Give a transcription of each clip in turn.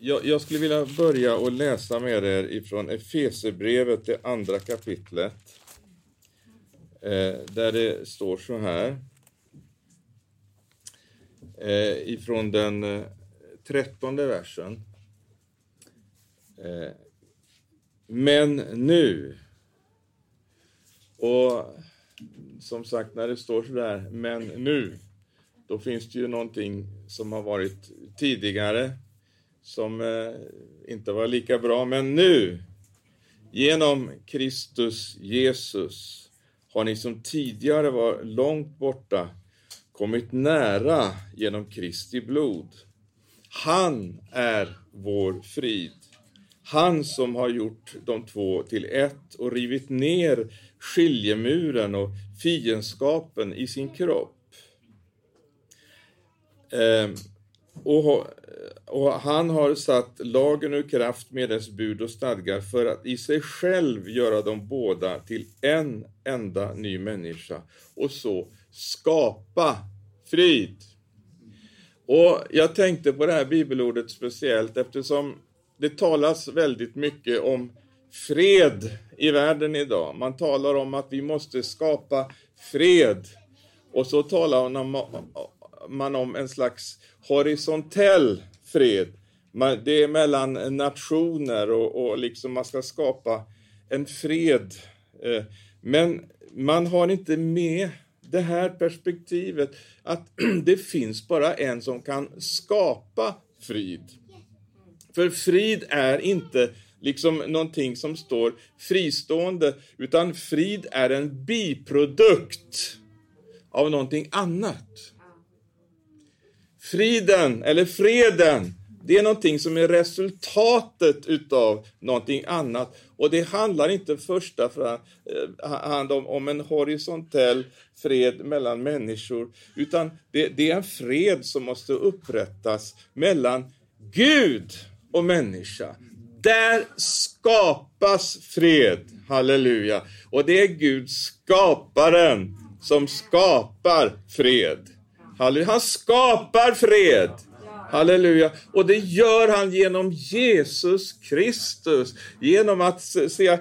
Jag, jag, skulle vilja börja och läsa med er ifrån Efesebrevet, det andra kapitlet. Eh, där det står så här. Eh, ifrån den eh, trettonde versen. Eh, men nu. Och som sagt, när det står så där, men nu, då finns det ju någonting som har varit tidigare som eh, inte var lika bra. Men nu, genom Kristus Jesus, har ni som tidigare var långt borta kommit nära genom Kristi blod. Han är vår frid. Han som har gjort de två till ett och rivit ner skiljemuren och fiendskapen i sin kropp. Eh, och, och, han har satt lagen ur kraft med dess bud och stadgar för att i sig själv göra dem båda till en enda ny människa och så skapa frid. Och jag tänkte på det här bibelordet speciellt eftersom det talas väldigt mycket om fred i världen idag. Man talar om att vi måste skapa fred. Och så talar man om man om en slags horisontell fred. Det är mellan nationer och, och liksom man ska skapa en fred. Eh, men man har inte med det här perspektivet att det finns bara en som kan skapa frid. För frid är inte liksom någonting som står fristående, utan frid är en biprodukt av någonting annat. Friden, eller freden, det är någonting som är resultatet utav någonting annat. Och det handlar inte första eh, hand om, om en horisontell fred mellan människor, utan det, det är en fred som måste upprättas mellan Gud och människa. Där skapas fred, halleluja. Och det är Gud, skaparen, som skapar fred. Halleluja. Han skapar fred. Halleluja. Och det gör han genom Jesus Kristus. Genom att se,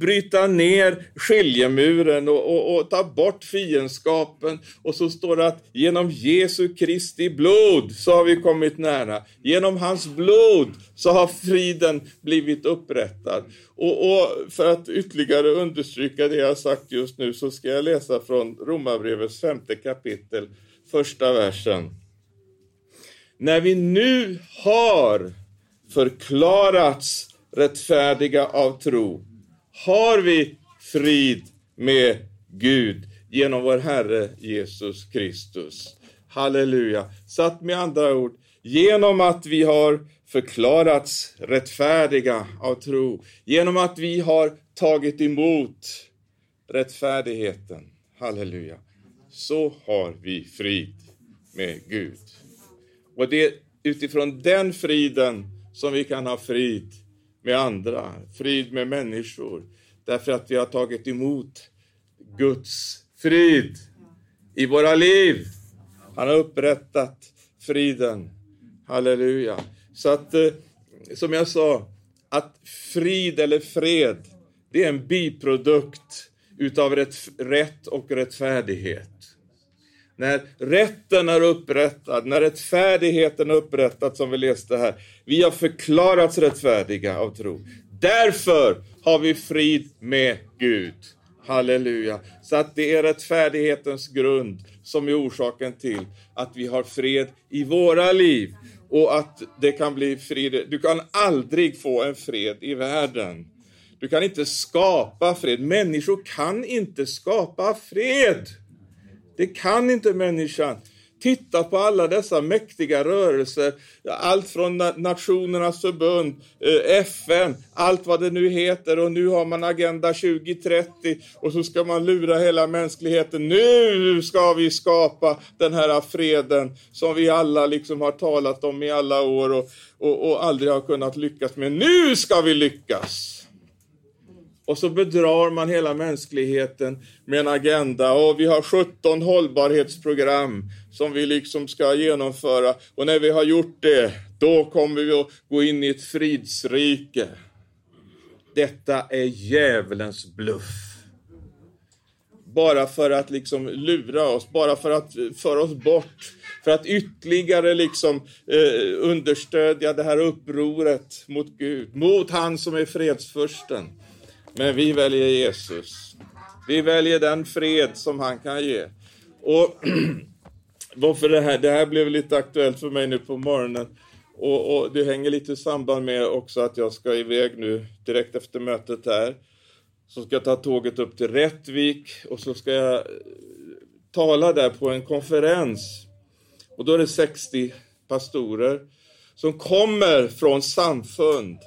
bryta ner skiljemuren och, och, och, ta bort fiendskapen. Och så står det att genom Jesu Kristi blod så har vi kommit nära. Genom hans blod så har friden blivit upprättad. Och, och för att ytterligare understryka det jag sagt just nu så ska jag läsa från Romarbrevets femte kapitel, första versen. När vi nu har förklarats rättfärdiga av tro, har vi frid med Gud genom vår Herre Jesus Kristus. Halleluja. Satt med andra ord, genom att vi har förklarats rättfärdiga av tro, genom att vi har tagit emot rättfärdigheten, halleluja, så har vi frid med Gud. Och det är utifrån den friden som vi kan ha frid med andra, frid med människor. Därför att vi har tagit emot Guds frid i våra liv. Han har upprättat friden. Halleluja. Så att, eh, som jag sa, att frid eller fred, det är en biprodukt utav rätt och rättfärdighet. När rätten är upprättad, när rättfärdigheten är upprättad som vi läste här. Vi har förklarats rättfärdiga av tro. Därför har vi frid med Gud. Halleluja. Så att det är rättfärdighetens grund som är orsaken till att vi har fred i våra liv. Och att det kan bli frid. Du kan aldrig få en fred i världen. Du kan inte skapa fred. Människor kan inte skapa fred. Det kan inte människan. Titta på alla dessa mäktiga rörelser, allt från Nationernas förbund, eh, FN, allt vad det nu heter och nu har man Agenda 2030 och så ska man lura hela mänskligheten. Nu ska vi skapa den här freden som vi alla liksom har talat om i alla år och, och, och aldrig har kunnat lyckas med. Nu ska vi lyckas! Och så bedrar man hela mänskligheten med en agenda. Och vi har 17 hållbarhetsprogram som vi liksom ska genomföra. Och när vi har gjort det, då kommer vi att gå in i ett fridsrike. Detta är djävulens bluff. Bara för att liksom lura oss, bara för att föra oss bort för att ytterligare liksom eh, understödja det här upproret mot Gud, mot han som är fredsförsten. Men vi väljer Jesus. Vi väljer den fred som han kan ge. Och varför det här? Det här blev lite aktuellt för mig nu på morgonen. Och, och, det hänger lite i samband med också att jag ska iväg nu direkt efter mötet här. Så ska jag ta tåget upp till Rättvik och så ska jag eh, tala där på en konferens. Och då är det 60 pastorer som kommer från samfund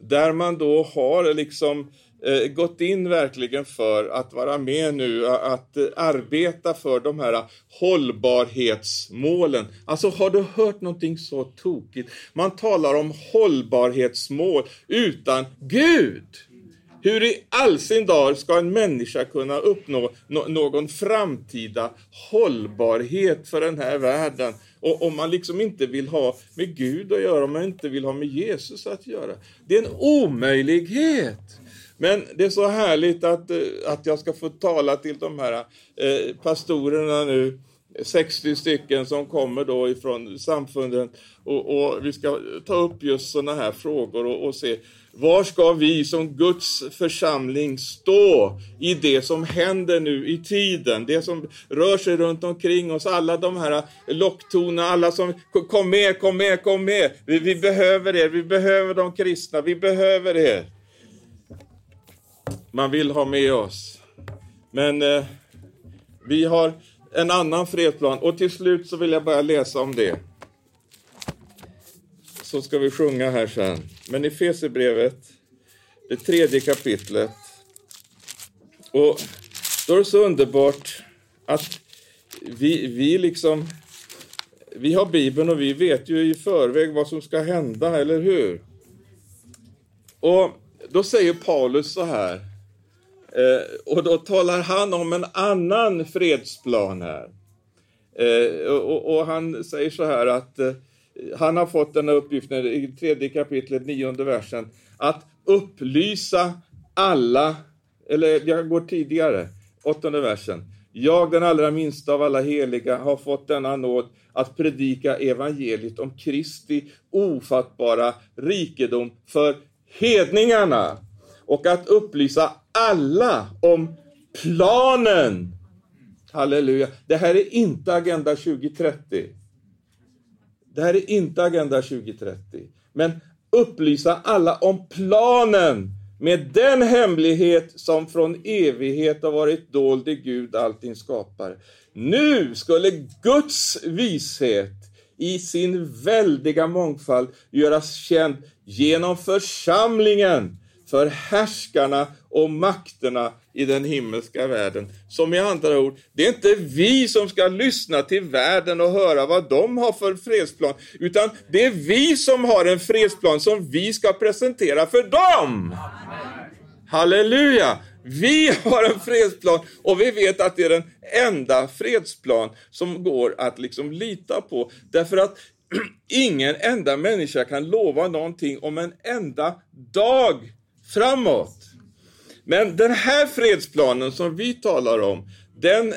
där man då har liksom eh, Eh, gått in verkligen för att vara med nu, att eh, arbeta för de här eh, hållbarhetsmålen. Alltså har du hört någonting så tokigt? Man talar om hållbarhetsmål utan Gud. Hur i all sin dar ska en människa kunna uppnå no någon framtida hållbarhet för den här världen? Och om man liksom inte vill ha med Gud att göra, om man inte vill ha med Jesus att göra. Det är en omöjlighet. Men det är så härligt att, eh, att jag ska få tala till de här eh, pastorerna nu, 60 stycken som kommer då ifrån samfunden och, och vi ska ta upp just sådana här frågor och, och se var ska vi som Guds församling stå i det som händer nu i tiden? Det som rör sig runt omkring oss, alla de här eh, locktonerna, alla som kom med, kom med, kom med. Vi, vi behöver er, vi behöver de kristna, vi behöver er man vill ha med oss. Men eh, vi har en annan fredsplan och till slut så vill jag bara läsa om det. Så ska vi sjunga här sen. Men i Fesebrevet, det tredje kapitlet. Och då är det så underbart att vi, vi liksom, vi har Bibeln och vi vet ju i förväg vad som ska hända, eller hur? Och då säger Paulus så här Eh, och då talar han om en annan fredsplan här. Eh, och, och, han säger så här att eh, han har fått den här uppgiften i tredje kapitlet, nionde versen, att upplysa alla, eller jag går tidigare, åttonde versen. Jag, den allra minsta av alla heliga, har fått denna nåd att predika evangeliet om Kristi ofattbara rikedom för hedningarna och att upplysa alla om planen. Halleluja. Det här är inte Agenda 2030. Det här är inte Agenda 2030. Men upplysa alla om planen med den hemlighet som från evighet har varit dold i Gud, allting skapar. Nu skulle Guds vishet i sin väldiga mångfald göras känd genom församlingen för härskarna och makterna i den himmelska världen. Som i andra ord, det är inte vi som ska lyssna till världen och höra vad de har för fredsplan, utan det är vi som har en fredsplan som vi ska presentera för dem. Halleluja! Vi har en fredsplan och vi vet att det är den enda fredsplan som går att liksom lita på. Därför att ingen enda människa kan lova någonting om en enda dag framåt. Men den här fredsplanen som vi talar om, den,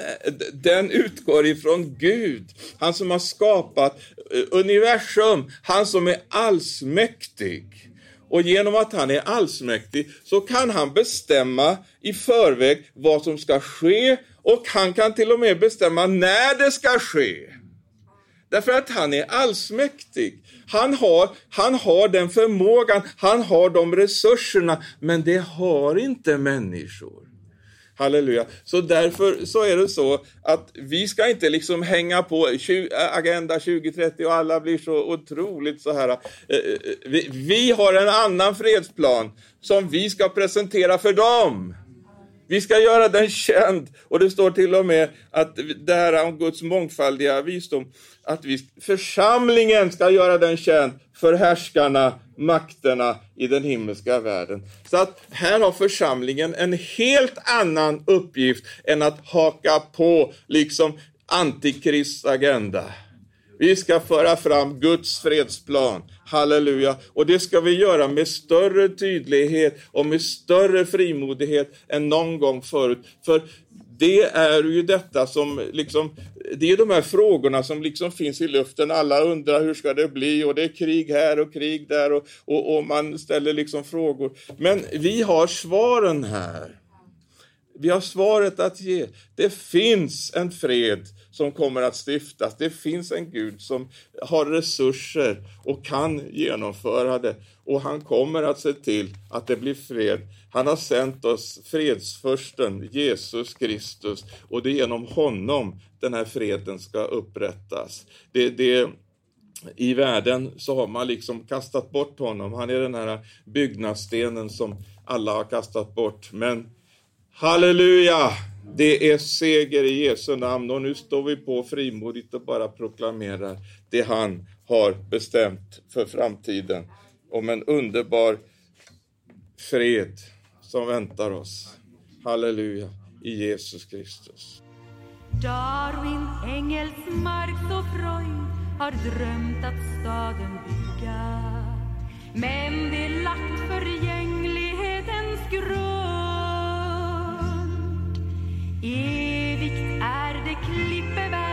den utgår ifrån Gud. Han som har skapat eh, universum, han som är allsmäktig. Och genom att han är allsmäktig så kan han bestämma i förväg vad som ska ske och han kan till och med bestämma när det ska ske. Därför att han är allsmäktig. Han har, han har den förmågan, han har de resurserna, men det har inte människor. Halleluja. Så därför så är det så att vi ska inte liksom hänga på Agenda 2030 och alla blir så otroligt så här. Eh, eh, vi har en annan fredsplan som vi ska presentera för dem. Vi ska göra den känd. Och det står till och med att det här om Guds mångfaldiga visdom, att vi, församlingen ska göra den känd för härskarna, makterna i den himmelska världen. Så att här har församlingen en helt annan uppgift än att haka på liksom antikrists agenda. Vi ska föra fram Guds fredsplan. Halleluja. Och det ska vi göra med större tydlighet och med större frimodighet än någon gång förut. För det är ju detta som liksom, det är de här frågorna som liksom finns i luften. Alla undrar hur ska det bli och det är krig här och krig där och, och, och man ställer liksom frågor. Men vi har svaren här. Vi har svaret att ge. Det finns en fred som kommer att stiftas. Det finns en Gud som har resurser och kan genomföra det. Och han kommer att se till att det blir fred. Han har sänt oss fredsförsten Jesus Kristus och det är genom honom den här freden ska upprättas. Det, det, I världen så har man liksom kastat bort honom. Han är den här byggnadsstenen som alla har kastat bort. Men halleluja! Det är seger i Jesu namn och nu står vi på frimodigt och bara proklamerar det han har bestämt för framtiden. Om en underbar fred som väntar oss. Halleluja, i Jesus Kristus. Darwin, Engelsmark och Freud har drömt att staden bygga men det är lagt förgänglighetens grund Evigt är det klippeberg